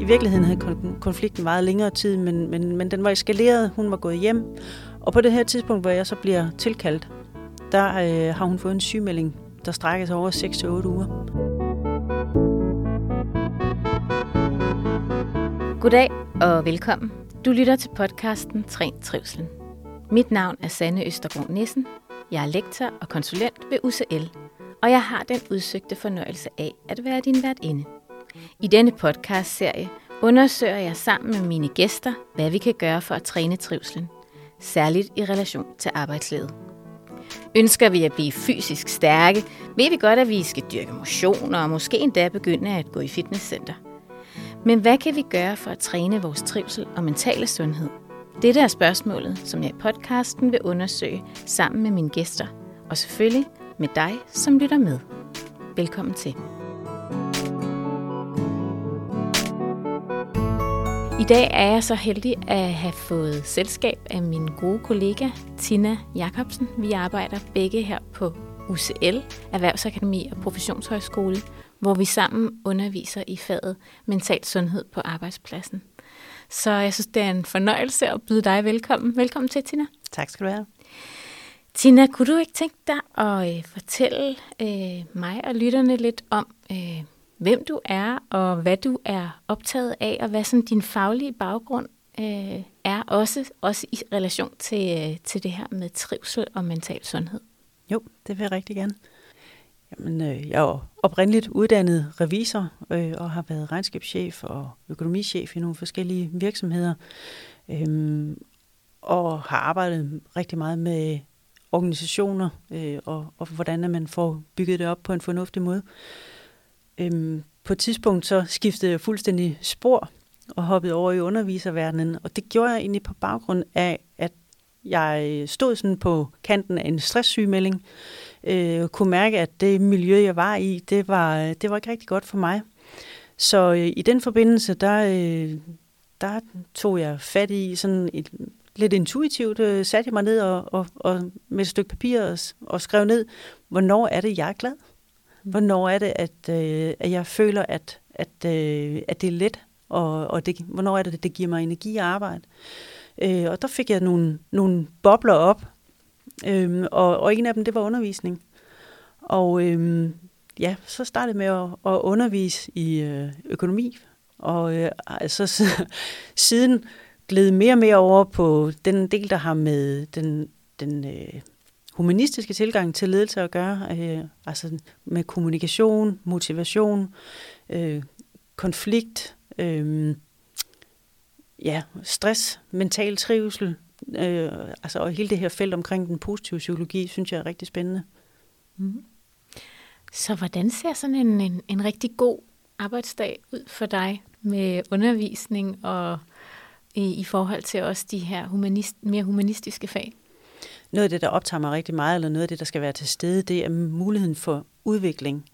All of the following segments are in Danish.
I virkeligheden havde konflikten meget længere tid, men, men, men den var eskaleret. Hun var gået hjem. Og på det her tidspunkt, hvor jeg så bliver tilkaldt, der øh, har hun fået en sygemelding, der strækker sig over 6-8 uger. Goddag og velkommen. Du lytter til podcasten Træn Trivselen. Mit navn er Sanne Østergaard Nissen. Jeg er lektor og konsulent ved UCL, og jeg har den udsøgte fornøjelse af at være din vært inde. I denne podcast-serie undersøger jeg sammen med mine gæster, hvad vi kan gøre for at træne trivselen, særligt i relation til arbejdslivet. Ønsker vi at blive fysisk stærke, ved vi godt, at vi skal dyrke motion og måske endda begynde at gå i fitnesscenter. Men hvad kan vi gøre for at træne vores trivsel og mentale sundhed? Dette er spørgsmålet, som jeg i podcasten vil undersøge sammen med mine gæster, og selvfølgelig med dig, som lytter med. Velkommen til. I dag er jeg så heldig at have fået selskab af min gode kollega Tina Jakobsen. Vi arbejder begge her på UCL, Erhvervsakademi og Professionshøjskole, hvor vi sammen underviser i faget mental sundhed på arbejdspladsen. Så jeg synes, det er en fornøjelse at byde dig velkommen. Velkommen til, Tina. Tak skal du have. Tina, kunne du ikke tænke dig at øh, fortælle øh, mig og lytterne lidt om, øh, hvem du er, og hvad du er optaget af, og hvad sådan din faglige baggrund øh, er, også, også i relation til, øh, til det her med trivsel og mental sundhed? Jo, det vil jeg rigtig gerne. Jamen, øh, jeg er oprindeligt uddannet revisor øh, og har været regnskabschef og økonomichef i nogle forskellige virksomheder. Øh, og har arbejdet rigtig meget med organisationer øh, og, og hvordan man får bygget det op på en fornuftig måde. Øhm, på et tidspunkt så skiftede jeg fuldstændig spor og hoppede over i underviserverdenen, og det gjorde jeg egentlig på baggrund af, at jeg stod sådan på kanten af en stresssygemelding, øh, kunne mærke, at det miljø, jeg var i, det var, det var ikke rigtig godt for mig. Så øh, i den forbindelse, der, øh, der tog jeg fat i sådan et, lidt intuitivt, øh, satte jeg mig ned og, og, og med et stykke papir og, og skrev ned, hvornår er det, jeg er glad? Hvornår er det, at, øh, at jeg føler, at, at, øh, at det er let, og, og det, hvornår er det, det giver mig energi at arbejde? Øh, og der fik jeg nogle, nogle bobler op, Øhm, og, og en af dem, det var undervisning. Og øhm, ja, så startede jeg med at, at undervise i øh, økonomi. Og øh, altså, siden gled mere og mere over på den del, der har med den, den øh, humanistiske tilgang til ledelse at gøre. Øh, altså med kommunikation, motivation, øh, konflikt, øh, ja, stress, mental trivsel, Øh, altså, og hele det her felt omkring den positive psykologi, synes jeg er rigtig spændende. Mm. Så hvordan ser sådan en, en, en rigtig god arbejdsdag ud for dig med undervisning og i, i forhold til også de her humanist, mere humanistiske fag? Noget af det, der optager mig rigtig meget, eller noget af det, der skal være til stede, det er muligheden for udvikling.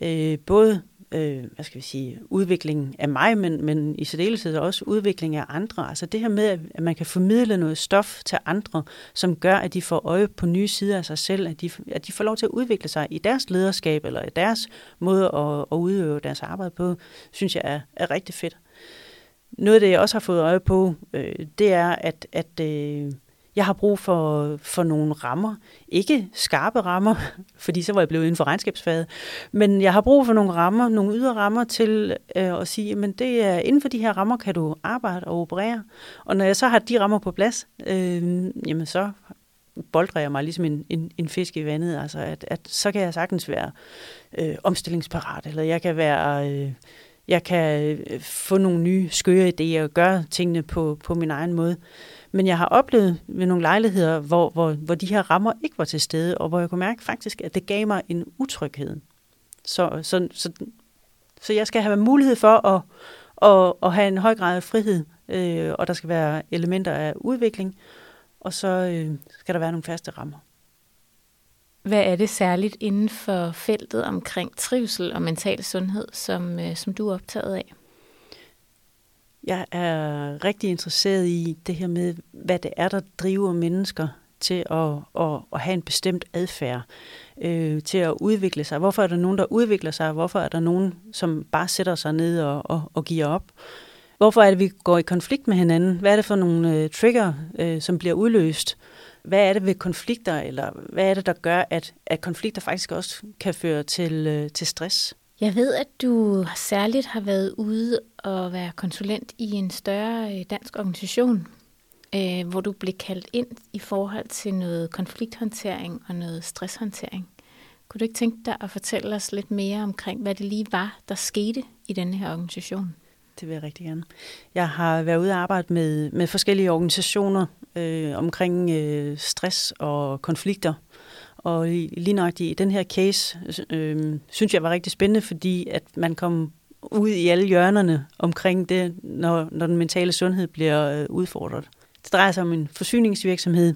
Øh, både øh, hvad skal vi sige, udviklingen af mig, men, men i særdeleshed også udvikling af andre. Altså det her med, at man kan formidle noget stof til andre, som gør, at de får øje på nye sider af sig selv, at de, at de får lov til at udvikle sig i deres lederskab, eller i deres måde at, at udøve deres arbejde på, synes jeg er, er rigtig fedt. Noget af det, jeg også har fået øje på, øh, det er, at, at øh, jeg har brug for, for nogle rammer. Ikke skarpe rammer, fordi så var jeg blevet inden for regnskabsfaget, men jeg har brug for nogle rammer, nogle ydre rammer til øh, at sige, men det er inden for de her rammer kan du arbejde og operere. Og når jeg så har de rammer på plads, øh, jamen så boldrer jeg mig ligesom en, en, en fisk i vandet. Altså at, at så kan jeg sagtens være øh, omstillingsparat, eller jeg kan være... Øh, jeg kan øh, få nogle nye skøre idéer og gøre tingene på, på min egen måde. Men jeg har oplevet ved nogle lejligheder, hvor, hvor, hvor de her rammer ikke var til stede, og hvor jeg kunne mærke faktisk, at det gav mig en utryghed. Så, så, så, så jeg skal have mulighed for at, at, at have en høj grad af frihed, øh, og der skal være elementer af udvikling, og så øh, skal der være nogle faste rammer. Hvad er det særligt inden for feltet omkring trivsel og mental sundhed, som, øh, som du er optaget af? Jeg er rigtig interesseret i det her med, hvad det er, der driver mennesker til at, at, at have en bestemt adfærd, øh, til at udvikle sig. Hvorfor er der nogen, der udvikler sig? Hvorfor er der nogen, som bare sætter sig ned og, og, og giver op? Hvorfor er det, vi går i konflikt med hinanden? Hvad er det for nogle øh, trigger, øh, som bliver udløst? Hvad er det ved konflikter, eller hvad er det, der gør, at, at konflikter faktisk også kan føre til, øh, til stress? Jeg ved, at du særligt har været ude og være konsulent i en større øh, dansk organisation, øh, hvor du blev kaldt ind i forhold til noget konflikthåndtering og noget stresshåndtering. Kunne du ikke tænke dig at fortælle os lidt mere omkring, hvad det lige var, der skete i denne her organisation? Det vil jeg rigtig gerne. Jeg har været ude og arbejde med, med forskellige organisationer øh, omkring øh, stress og konflikter. Og lige nok i den her case, øh, synes jeg var rigtig spændende, fordi at man kom ud i alle hjørnerne omkring det, når, når den mentale sundhed bliver øh, udfordret. Det drejer sig om en forsyningsvirksomhed,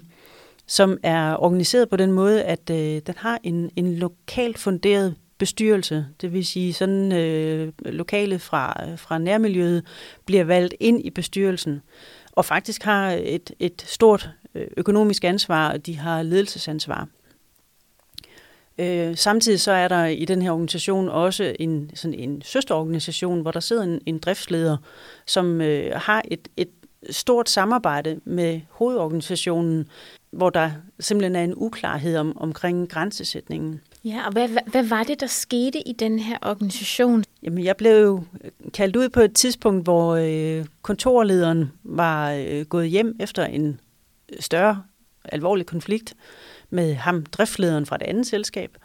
som er organiseret på den måde, at øh, den har en, en lokalt funderet bestyrelse, det vil sige sådan øh, lokale fra, fra nærmiljøet bliver valgt ind i bestyrelsen, og faktisk har et, et stort øh, økonomisk ansvar, og de har ledelsesansvar. Øh, samtidig så er der i den her organisation også en, sådan en søsterorganisation, hvor der sidder en, en driftsleder, som øh, har et, et stort samarbejde med hovedorganisationen, hvor der simpelthen er en uklarhed om, omkring grænsesætningen. Ja, og hvad, hvad var det, der skete i den her organisation? Jamen, jeg blev jo øh, kaldt ud på et tidspunkt, hvor øh, kontorlederen var øh, gået hjem efter en øh, større alvorlig konflikt med ham, driftlederen fra det andet selskab.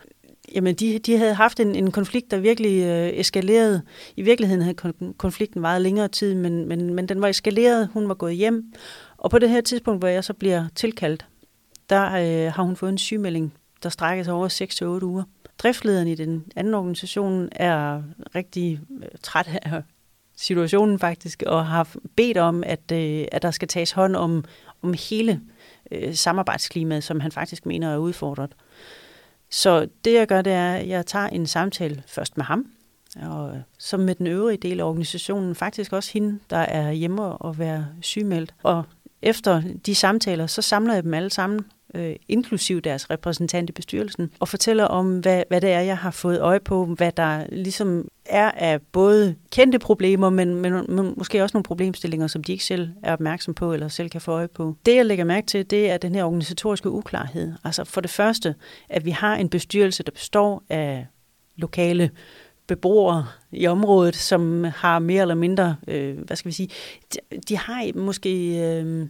Jamen, de, de havde haft en, en konflikt, der virkelig øh, eskalerede. I virkeligheden havde konflikten meget længere tid, men, men, men den var eskaleret. Hun var gået hjem. Og på det her tidspunkt, hvor jeg så bliver tilkaldt, der øh, har hun fået en sygemelding, der strækker sig over 6-8 uger. Driftlederen i den anden organisation er rigtig øh, træt af situationen faktisk, og har bedt om, at, øh, at der skal tages hånd om, om hele øh, samarbejdsklimaet, som han faktisk mener er udfordret. Så det jeg gør, det er, at jeg tager en samtale først med ham, og som med den øvrige del af organisationen, faktisk også hende, der er hjemme og være sygemeldt. Og efter de samtaler, så samler jeg dem alle sammen, øh, inklusiv deres repræsentant i bestyrelsen, og fortæller om, hvad, hvad det er, jeg har fået øje på, hvad der ligesom er af både kendte problemer, men, men, men måske også nogle problemstillinger, som de ikke selv er opmærksom på, eller selv kan få øje på. Det, jeg lægger mærke til, det er den her organisatoriske uklarhed. Altså for det første, at vi har en bestyrelse, der består af lokale beboere i området, som har mere eller mindre, øh, hvad skal vi sige, de, de har måske... Øh,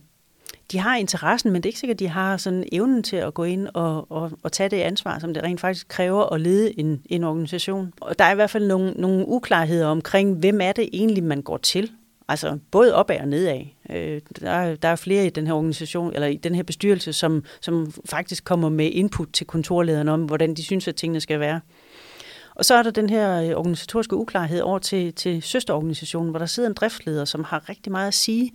de har interessen, men det er ikke sikkert, at de har sådan evnen til at gå ind og, og, og tage det ansvar, som det rent faktisk kræver at lede en, en organisation. Og der er i hvert fald nogle, nogle uklarheder omkring, hvem er det egentlig, man går til. Altså både opad og nedad. Øh, der, der er flere i den her organisation, eller i den her bestyrelse, som, som faktisk kommer med input til kontorlederen om, hvordan de synes, at tingene skal være. Og så er der den her øh, organisatoriske uklarhed over til, til søsterorganisationen, hvor der sidder en driftsleder, som har rigtig meget at sige,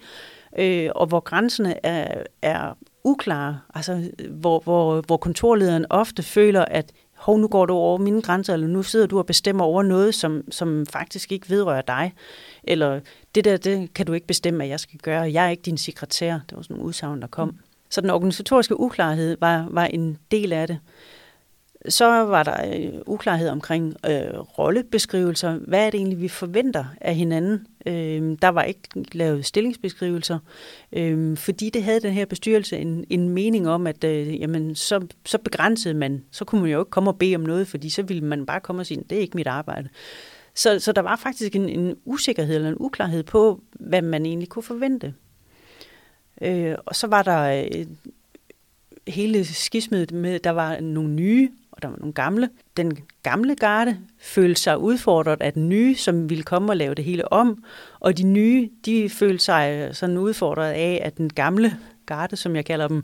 øh, og hvor grænserne er, er uklare, altså hvor, hvor, hvor kontorlederen ofte føler, at hov, nu går du over mine grænser, eller nu sidder du og bestemmer over noget, som, som faktisk ikke vedrører dig. Eller det der, det kan du ikke bestemme, at jeg skal gøre. Jeg er ikke din sekretær. Det var sådan en udsagn, der kom. Mm. Så den organisatoriske uklarhed var, var en del af det. Så var der øh, uklarhed omkring øh, rollebeskrivelser. Hvad er det egentlig, vi forventer af hinanden? Øh, der var ikke lavet stillingsbeskrivelser, øh, fordi det havde den her bestyrelse en, en mening om, at øh, jamen, så, så begrænsede man. Så kunne man jo ikke komme og bede om noget, fordi så ville man bare komme og sige, det er ikke mit arbejde. Så, så der var faktisk en, en usikkerhed eller en uklarhed på, hvad man egentlig kunne forvente. Øh, og så var der øh, hele skismet med, der var nogle nye og der var nogle gamle. Den gamle garde følte sig udfordret af den nye, som ville komme og lave det hele om, og de nye, de følte sig sådan udfordret af, at den gamle garde, som jeg kalder dem,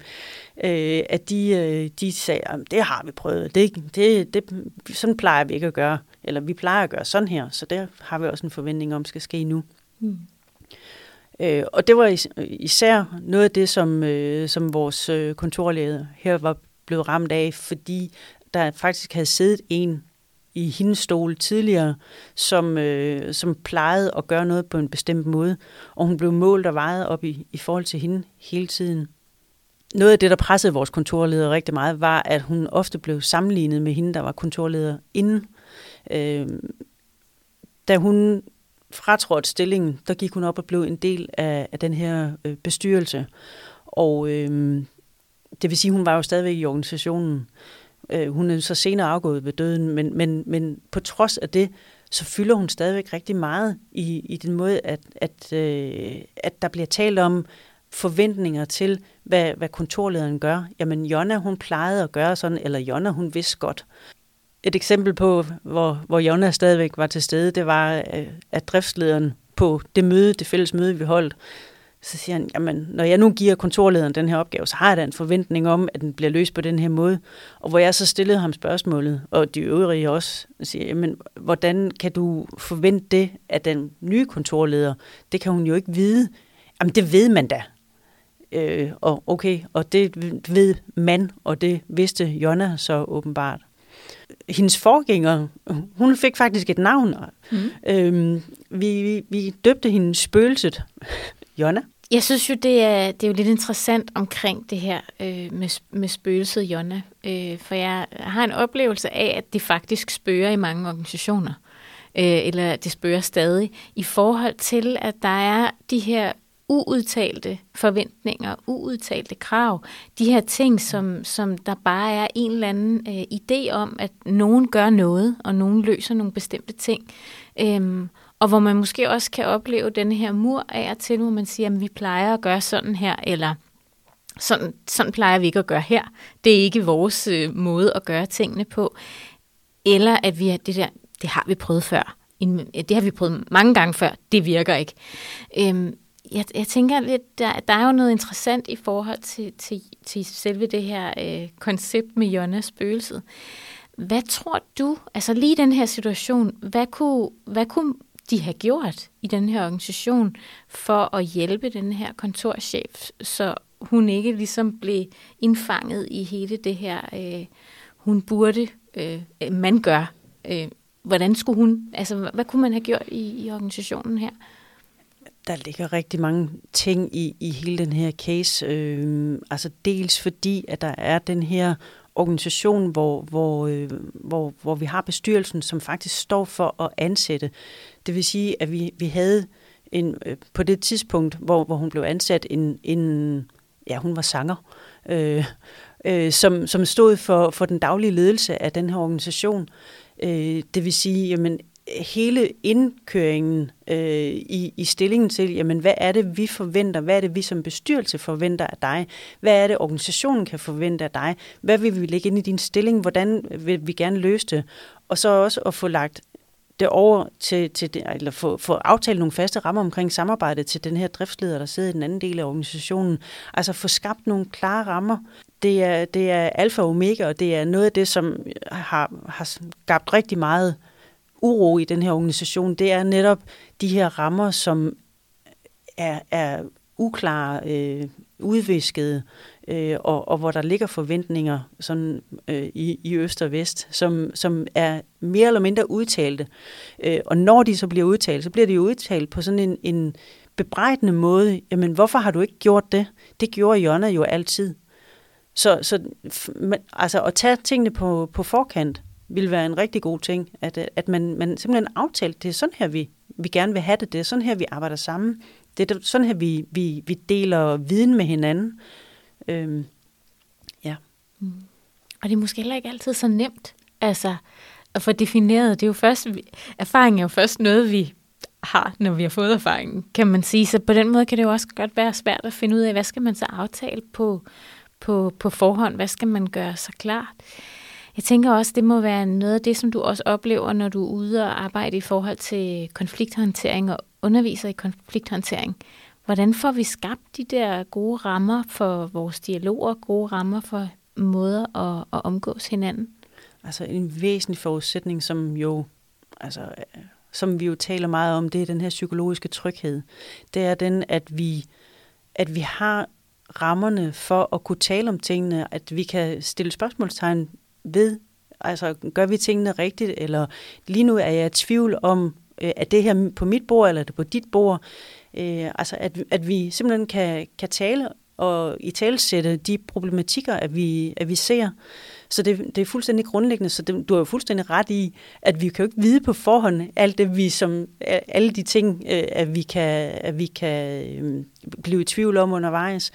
øh, at de, øh, de sagde, at det har vi prøvet, det, det, det, sådan plejer vi ikke at gøre, eller vi plejer at gøre sådan her, så der har vi også en forventning om, skal ske nu. Mm. Øh, og det var især noget af det, som, øh, som vores øh, kontorleder her var blevet ramt af, fordi der faktisk havde siddet en i hendes stol tidligere, som, øh, som plejede at gøre noget på en bestemt måde, og hun blev målt og vejet op i, i forhold til hende hele tiden. noget af det, der pressede vores kontorleder rigtig meget, var, at hun ofte blev sammenlignet med hende, der var kontorleder inden. Øh, da hun fratrådte stillingen, der gik hun op og blev en del af, af den her øh, bestyrelse. Og øh, det vil sige, hun var jo stadigvæk i organisationen. Øh, Øh, hun er så senere afgået ved døden, men, men, men på trods af det, så fylder hun stadigvæk rigtig meget i, i den måde, at, at, øh, at der bliver talt om forventninger til, hvad, hvad kontorlederen gør. Jamen, Jonna, hun plejede at gøre sådan, eller Jonna, hun vidste godt. Et eksempel på, hvor, hvor Jonna stadigvæk var til stede, det var, øh, at driftslederen på det møde, det fælles møde, vi holdt, så siger han, jamen, når jeg nu giver kontorlederen den her opgave, så har jeg da en forventning om, at den bliver løst på den her måde. Og hvor jeg så stillede ham spørgsmålet, og de øvrige også, siger, jamen, hvordan kan du forvente det af den nye kontorleder? Det kan hun jo ikke vide. Jamen, det ved man da. Øh, og okay, og det ved man, og det vidste Jonna så åbenbart. Hendes forgænger, hun fik faktisk et navn. Mm. Øh, vi, vi, vi døbte hende spøgelset. Jonna? Jeg synes jo, det er, det er jo lidt interessant omkring det her øh, med, med spøgelset Jonna. Øh, for jeg har en oplevelse af, at det faktisk spørger i mange organisationer. Øh, eller det spørger stadig. I forhold til, at der er de her uudtalte forventninger, uudtalte krav. De her ting, som, som der bare er en eller anden øh, idé om, at nogen gør noget, og nogen løser nogle bestemte ting. Øhm, og hvor man måske også kan opleve den her mur af og til, hvor man siger, at vi plejer at gøre sådan her, eller sådan, sådan plejer vi ikke at gøre her. Det er ikke vores øh, måde at gøre tingene på. Eller at vi det der, det har vi prøvet før. Det har vi prøvet mange gange før. Det virker ikke. Øhm, jeg, jeg tænker lidt, der, der er jo noget interessant i forhold til, til, til selve det her øh, koncept med Jonas spøgelset. Hvad tror du, altså lige den her situation, hvad kunne, hvad kunne de har gjort i den her organisation for at hjælpe den her kontorchef, så hun ikke ligesom blev indfanget i hele det her, øh, hun burde, øh, man gør. Øh, hvordan skulle hun, altså hvad, hvad kunne man have gjort i, i organisationen her? Der ligger rigtig mange ting i, i hele den her case. Øh, altså dels fordi, at der er den her organisation, hvor, hvor, øh, hvor, hvor vi har bestyrelsen, som faktisk står for at ansætte. Det vil sige, at vi, vi havde en, øh, på det tidspunkt, hvor, hvor hun blev ansat, en, en ja, hun var sanger, øh, øh, som, som stod for, for den daglige ledelse af den her organisation. Øh, det vil sige, jamen, hele indkøringen øh, i, i stillingen til, jamen hvad er det, vi forventer? Hvad er det, vi som bestyrelse forventer af dig? Hvad er det, organisationen kan forvente af dig? Hvad vil vi lægge ind i din stilling? Hvordan vil vi gerne løse det? Og så også at få lagt det over til, til det, eller få, få aftalt nogle faste rammer omkring samarbejdet til den her driftsleder, der sidder i den anden del af organisationen. Altså få skabt nogle klare rammer. Det er, det er alfa og omega, og det er noget af det, som har, har skabt rigtig meget uro i den her organisation, det er netop de her rammer, som er, er uklare, øh, udviskede, øh, og, og hvor der ligger forventninger sådan, øh, i, i øst og vest, som, som er mere eller mindre udtalte. Øh, og når de så bliver udtalt, så bliver de udtalt på sådan en, en bebrejdende måde. Jamen, hvorfor har du ikke gjort det? Det gjorde Jonna jo altid. Så, så altså, at tage tingene på, på forkant, vil være en rigtig god ting, at, at man, man simpelthen aftalte, det er sådan her, vi, vi gerne vil have det, det er sådan her, vi arbejder sammen, det er sådan her, vi, vi, vi deler viden med hinanden. Øhm, ja. Mm. Og det er måske heller ikke altid så nemt, altså at få defineret, det er jo først, erfaring er jo først noget, vi har, når vi har fået erfaringen, kan man sige. Så på den måde kan det jo også godt være svært at finde ud af, hvad skal man så aftale på, på, på forhånd, hvad skal man gøre så klart. Jeg tænker også, det må være noget af det, som du også oplever, når du er ude og arbejde i forhold til konflikthåndtering og underviser i konflikthåndtering. Hvordan får vi skabt de der gode rammer for vores dialoger, gode rammer for måder at, at omgås hinanden? Altså en væsentlig forudsætning, som jo, altså, som vi jo taler meget om, det er den her psykologiske tryghed. Det er den, at vi, at vi har rammerne for at kunne tale om tingene, at vi kan stille spørgsmålstegn ved, altså gør vi tingene rigtigt, eller lige nu er jeg i tvivl om, øh, er det her på mit bord, eller er det på dit bord? Øh, altså at, at vi simpelthen kan, kan tale og i talsætte de problematikker, at vi, at vi ser. Så det, det er fuldstændig grundlæggende, så det, du har jo fuldstændig ret i, at vi kan jo ikke vide på forhånd alt det, vi som, alle de ting, øh, at vi kan, at vi kan øh, blive i tvivl om undervejs.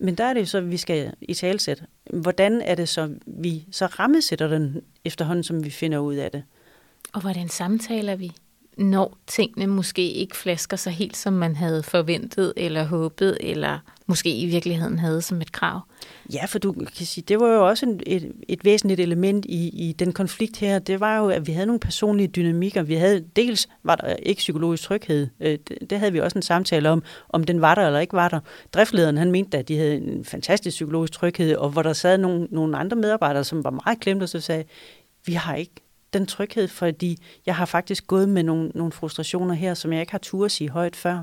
Men der er det jo så, at vi skal i talsæt. Hvordan er det så, vi så rammesætter den efterhånden, som vi finder ud af det? Og hvordan samtaler vi? Når tingene måske ikke flasker sig helt, som man havde forventet eller håbet, eller måske i virkeligheden havde som et krav. Ja, for du kan sige, det var jo også en, et, et væsentligt element i, i den konflikt her. Det var jo, at vi havde nogle personlige dynamikker. Vi havde dels var der ikke psykologisk tryghed. Øh, det, det havde vi også en samtale om, om den var der eller ikke var der. Driftlederen, han mente, at de havde en fantastisk psykologisk tryghed, og hvor der sad nogle, nogle andre medarbejdere, som var meget klemt og så sagde, vi har ikke den tryghed, fordi jeg har faktisk gået med nogle, nogle frustrationer her, som jeg ikke har tur at sige højt før.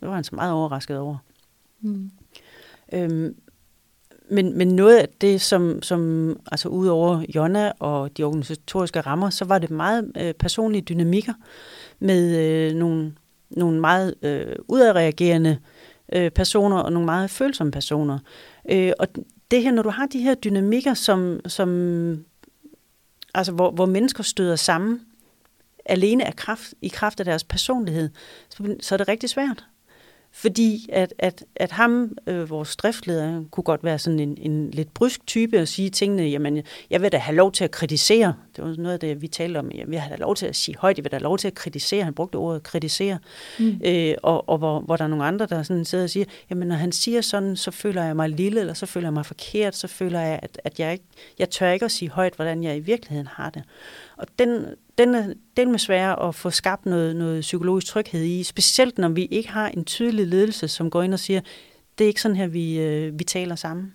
Det var han så meget overrasket over. Mm. Øhm, men, men noget af det, som, som altså ud over Jonna og de organisatoriske rammer, så var det meget øh, personlige dynamikker med øh, nogle, nogle meget øh, udadreagerende øh, personer og nogle meget følsomme personer. Øh, og det her, når du har de her dynamikker, som, som altså hvor, hvor mennesker støder sammen alene af kraft, i kraft af deres personlighed, så, så er det rigtig svært. Fordi at, at, at ham, øh, vores driftleder, kunne godt være sådan en, en lidt brysk type og sige tingene, jamen, jeg vil da have lov til at kritisere. Det var noget af det, vi talte om. Jeg vil have lov til at sige højt, jeg vil da have lov til at kritisere. Han brugte ordet kritisere. Mm. Øh, og og hvor, hvor der er nogle andre, der sådan sidder og siger, jamen, når han siger sådan, så føler jeg mig lille, eller så føler jeg mig forkert, så føler jeg, at, at jeg, ikke, jeg tør ikke at sige højt, hvordan jeg i virkeligheden har det. Og den, den er, den er svær at få skabt noget, noget psykologisk tryghed i, specielt når vi ikke har en tydelig ledelse, som går ind og siger, det er ikke sådan her, vi, øh, vi taler sammen.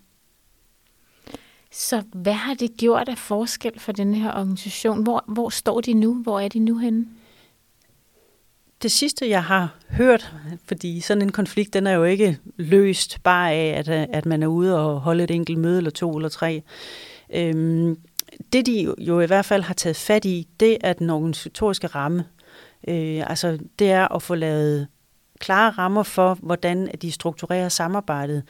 Så hvad har det gjort af forskel for den her organisation? Hvor, hvor står de nu? Hvor er de nu henne? Det sidste, jeg har hørt, fordi sådan en konflikt, den er jo ikke løst bare af, at, at man er ude og holde et enkelt møde, eller to eller tre. Øhm, det de jo i hvert fald har taget fat i, det er den organisatoriske ramme. Øh, altså det er at få lavet klare rammer for, hvordan de strukturerer samarbejdet.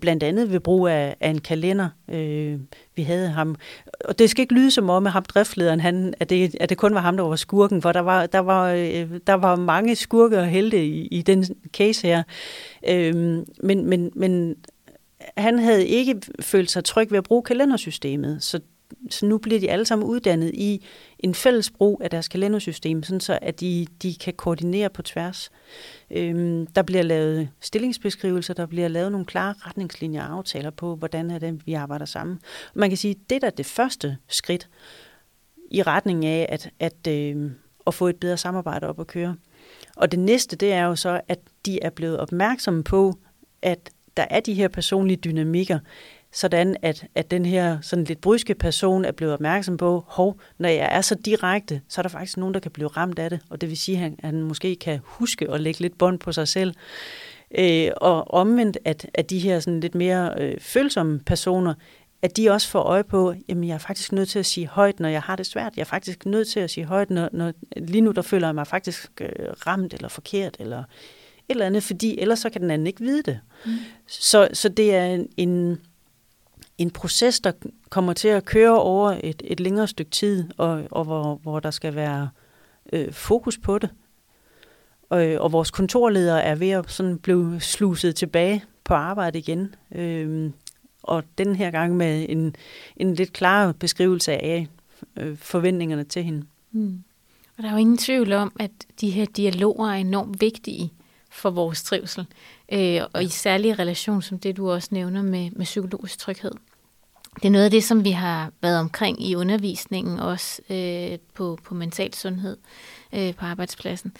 Blandt andet ved brug af, af en kalender. Øh, vi havde ham. Og det skal ikke lyde som om, at ham driftlederen, han, at, det, at det kun var ham, der var skurken, for der var, der var, øh, der var mange skurke og helte i, i den case her. Øh, men, men, men han havde ikke følt sig tryg ved at bruge kalendersystemet, så så nu bliver de alle sammen uddannet i en fælles brug af deres kalendersystem, sådan så at de, de kan koordinere på tværs. Øhm, der bliver lavet stillingsbeskrivelser, der bliver lavet nogle klare retningslinjer og aftaler på, hvordan er det, vi arbejder sammen. Man kan sige, at det er det første skridt i retning af at, at, øh, at få et bedre samarbejde op at køre. Og det næste, det er jo så, at de er blevet opmærksomme på, at der er de her personlige dynamikker, sådan at, at den her sådan lidt bryske person er blevet opmærksom på, hov, når jeg er så direkte, så er der faktisk nogen, der kan blive ramt af det, og det vil sige, at han, han måske kan huske at lægge lidt bånd på sig selv. Øh, og omvendt, at, at de her sådan lidt mere øh, følsomme personer, at de også får øje på, jamen jeg er faktisk nødt til at sige højt, når jeg har det svært. Jeg er faktisk nødt til at sige højt, når, når lige nu der føler jeg mig faktisk øh, ramt eller forkert, eller et eller andet, fordi ellers så kan den anden ikke vide det. Mm. Så, så det er en, en en proces, der kommer til at køre over et, et længere stykke tid, og, og hvor, hvor der skal være øh, fokus på det. Og, og vores kontorledere er ved at sådan blive sluset tilbage på arbejde igen. Øh, og den her gang med en, en lidt klarere beskrivelse af øh, forventningerne til hende. Mm. Og der er jo ingen tvivl om, at de her dialoger er enormt vigtige for vores trivsel. Øh, og i særlig relation som det, du også nævner med, med psykologisk tryghed. Det er noget af det, som vi har været omkring i undervisningen også øh, på, på mental sundhed øh, på arbejdspladsen.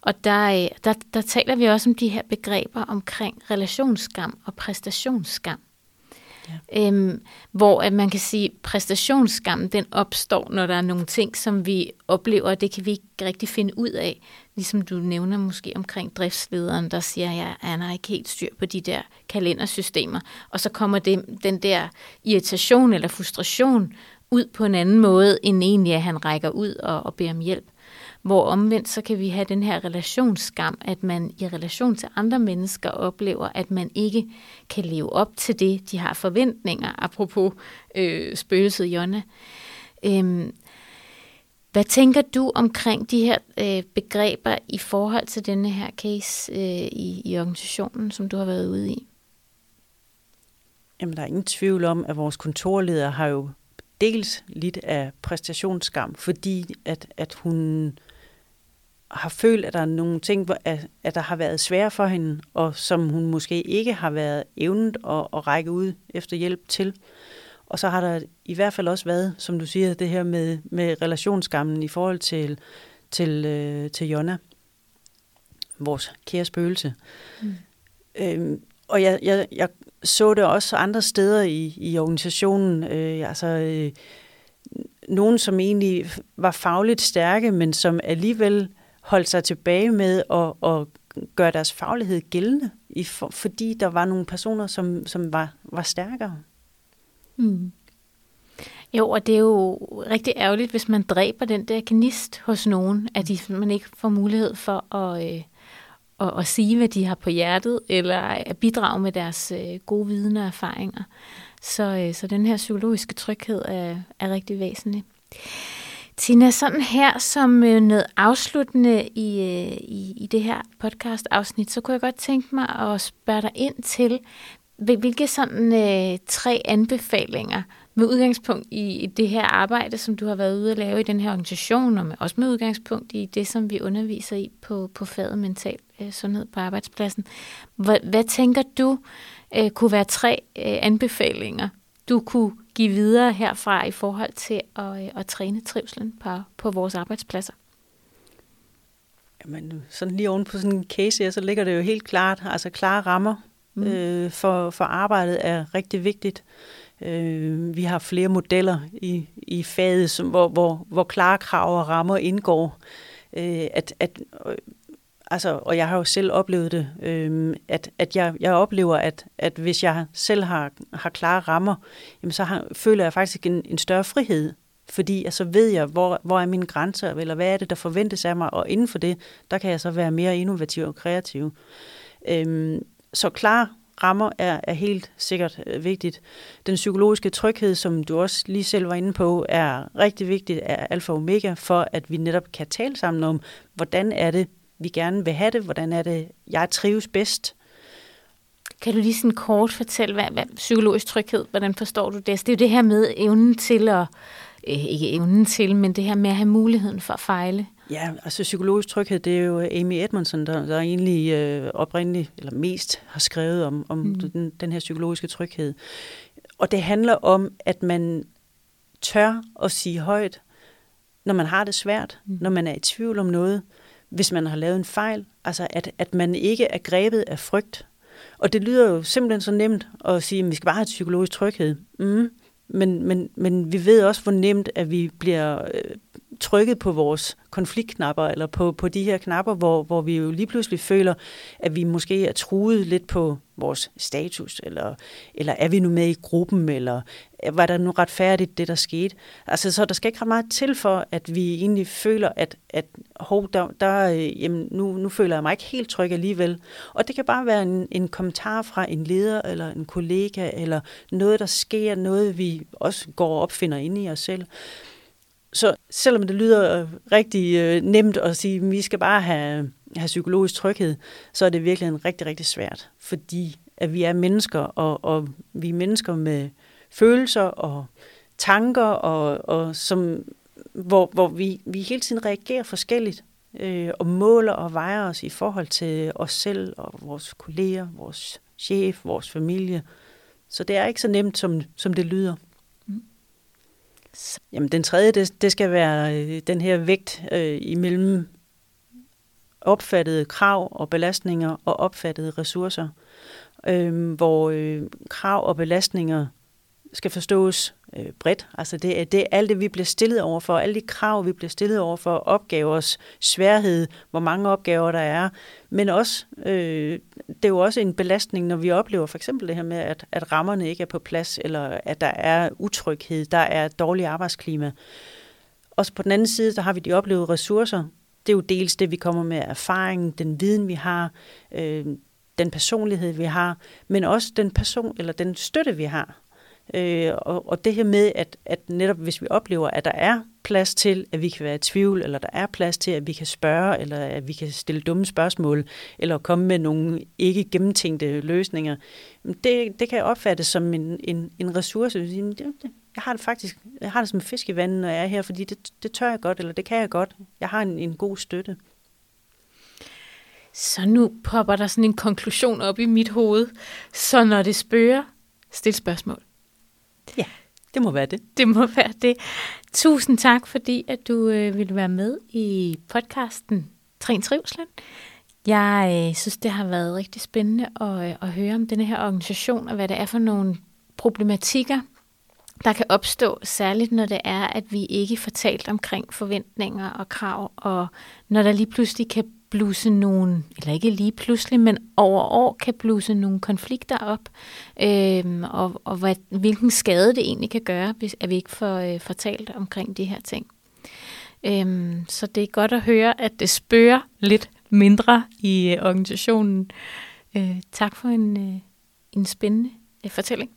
Og der, øh, der, der taler vi også om de her begreber omkring relationsskam og præstationsskam. Ja. Øhm, hvor at man kan sige, at præstationsskam den opstår, når der er nogle ting, som vi oplever, og det kan vi ikke rigtig finde ud af. Ligesom du nævner måske omkring driftslederen, der siger, at han har ikke helt styr på de der kalendersystemer. Og så kommer det, den der irritation eller frustration ud på en anden måde, end egentlig at han rækker ud og, og beder om hjælp. Hvor omvendt så kan vi have den her relationsskam, at man i relation til andre mennesker oplever, at man ikke kan leve op til det, de har forventninger, apropos øh, spøgelset Jonna. Øhm, hvad tænker du omkring de her øh, begreber i forhold til denne her case øh, i, i organisationen, som du har været ude i? Jamen, der er ingen tvivl om, at vores kontorleder har jo dels lidt af præstationsskam, fordi at, at hun har følt, at der er nogle ting, at, at der har været svære for hende, og som hun måske ikke har været evnet at, at række ud efter hjælp til. Og så har der i hvert fald også været, som du siger, det her med, med relationskammen i forhold til, til, øh, til Jonna, vores kære spøgelse. Mm. Øhm, og jeg, jeg, jeg så det også andre steder i, i organisationen. Øh, altså, øh, nogen, som egentlig var fagligt stærke, men som alligevel holdt sig tilbage med at, at gøre deres faglighed gældende, i for, fordi der var nogle personer, som, som var, var stærkere. Mm. Jo, og det er jo rigtig ærgerligt, hvis man dræber den der gnist hos nogen, at de, man ikke får mulighed for at, øh, at, at sige, hvad de har på hjertet, eller at bidrage med deres øh, gode viden og erfaringer. Så, øh, så den her psykologiske tryghed er, er rigtig væsentlig. Tina, sådan her som øh, noget afsluttende i, øh, i, i det her podcast-afsnit, så kunne jeg godt tænke mig at spørge dig ind til, hvilke sådan øh, tre anbefalinger med udgangspunkt i, det her arbejde, som du har været ude at lave i den her organisation, og med, også med udgangspunkt i det, som vi underviser i på, på faget mental øh, sundhed på arbejdspladsen. Hvad, hvad tænker du øh, kunne være tre øh, anbefalinger, du kunne give videre herfra i forhold til at, øh, at træne trivselen på, på vores arbejdspladser? Jamen, sådan lige oven på sådan en case her, så ligger det jo helt klart, altså klare rammer mm. øh, for, for arbejdet er rigtig vigtigt. Øh, vi har flere modeller i, i faget, som, hvor, hvor, hvor klare krav og rammer indgår. Øh, at, at, øh, altså, og jeg har jo selv oplevet det, øh, at, at jeg, jeg oplever, at, at hvis jeg selv har, har klare rammer, jamen så har, føler jeg faktisk en, en større frihed fordi så ved jeg, hvor, hvor er mine grænser, eller hvad er det, der forventes af mig, og inden for det, der kan jeg så være mere innovativ og kreativ. Øhm, så klar rammer er, er helt sikkert øh, vigtigt. Den psykologiske tryghed, som du også lige selv var inde på, er rigtig vigtigt, af alfa og omega, for at vi netop kan tale sammen om, hvordan er det, vi gerne vil have det, hvordan er det, jeg trives bedst. Kan du lige sådan kort fortælle, hvad, hvad psykologisk tryghed, hvordan forstår du det? Altså, det er jo det her med evnen til at, øh, ikke evnen til, men det her med at have muligheden for at fejle. Ja, altså psykologisk tryghed, det er jo Amy Edmondson, der, der egentlig øh, oprindeligt, eller mest har skrevet om, om mm. den, den her psykologiske tryghed. Og det handler om, at man tør at sige højt, når man har det svært, mm. når man er i tvivl om noget, hvis man har lavet en fejl, altså at, at man ikke er grebet af frygt. Og det lyder jo simpelthen så nemt at sige, at vi skal bare have psykologisk tryghed. Mm. Men, men, men vi ved også, hvor nemt, at vi bliver øh, trykket på vores konfliktknapper, eller på, på de her knapper, hvor, hvor vi jo lige pludselig føler, at vi måske er truet lidt på vores status, eller, eller er vi nu med i gruppen, eller var der nu retfærdigt, det der skete? Altså, så der skal ikke ret meget til for, at vi egentlig føler, at, at hov, der, der, øh, jamen, nu, nu føler jeg mig ikke helt tryg alligevel. Og det kan bare være en, en kommentar fra en leder, eller en kollega, eller noget, der sker, noget vi også går og opfinder inde i os selv. Så selvom det lyder rigtig øh, nemt at sige, at vi skal bare have, have psykologisk tryghed, så er det virkelig en rigtig, rigtig svært. Fordi at vi er mennesker, og, og vi er mennesker med følelser og tanker, og, og som, hvor, hvor vi, vi hele tiden reagerer forskelligt øh, og måler og vejer os i forhold til os selv og vores kolleger, vores chef, vores familie. Så det er ikke så nemt, som, som det lyder. Jamen, den tredje, det, det skal være øh, den her vægt øh, imellem opfattede krav og belastninger og opfattede ressourcer, øh, hvor øh, krav og belastninger skal forstås øh, bredt. Altså det er, det alt det, vi bliver stillet over for, alle de krav, vi bliver stillet over for, opgavers sværhed, hvor mange opgaver der er, men også, øh, det er jo også en belastning, når vi oplever for eksempel det her med, at, at rammerne ikke er på plads, eller at der er utryghed, der er dårlig arbejdsklima. Også på den anden side, der har vi de oplevede ressourcer. Det er jo dels det, vi kommer med erfaring, den viden, vi har, øh, den personlighed, vi har, men også den person eller den støtte, vi har. Øh, og, og det her med, at, at netop hvis vi oplever, at der er plads til, at vi kan være i tvivl, eller der er plads til, at vi kan spørge, eller at vi kan stille dumme spørgsmål, eller komme med nogle ikke gennemtænkte løsninger, det, det kan opfattes som en, en, en ressource. Jeg har det faktisk jeg har det som fisk i vandet, når jeg er her, fordi det, det tør jeg godt, eller det kan jeg godt. Jeg har en, en god støtte. Så nu popper der sådan en konklusion op i mit hoved. Så når det spørger, stil spørgsmål. Det må være det. Det må være det. Tusind tak, fordi at du øh, ville være med i podcasten Trin Trivslen. Jeg øh, synes, det har været rigtig spændende at, øh, at høre om denne her organisation, og hvad det er for nogle problematikker, der kan opstå, særligt når det er, at vi ikke får talt omkring forventninger og krav, og når der lige pludselig kan bluse nogle, eller ikke lige pludselig, men over år kan bluse nogle konflikter op, øhm, og, og hvad, hvilken skade det egentlig kan gøre, hvis at vi ikke får øh, fortalt omkring de her ting. Øhm, så det er godt at høre, at det spørger lidt mindre i øh, organisationen. Øh, tak for en, øh, en spændende øh, fortælling.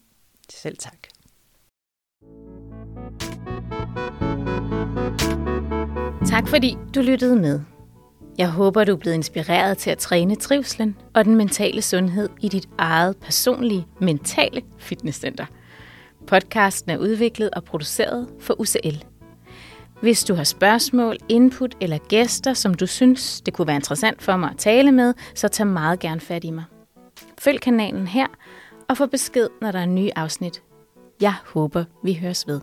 Selv tak. Tak fordi du lyttede med. Jeg håber, du er blevet inspireret til at træne trivslen og den mentale sundhed i dit eget personlige mentale fitnesscenter. Podcasten er udviklet og produceret for UCL. Hvis du har spørgsmål, input eller gæster, som du synes, det kunne være interessant for mig at tale med, så tag meget gerne fat i mig. Følg kanalen her og få besked, når der er nye afsnit. Jeg håber, vi høres ved.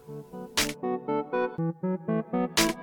thank you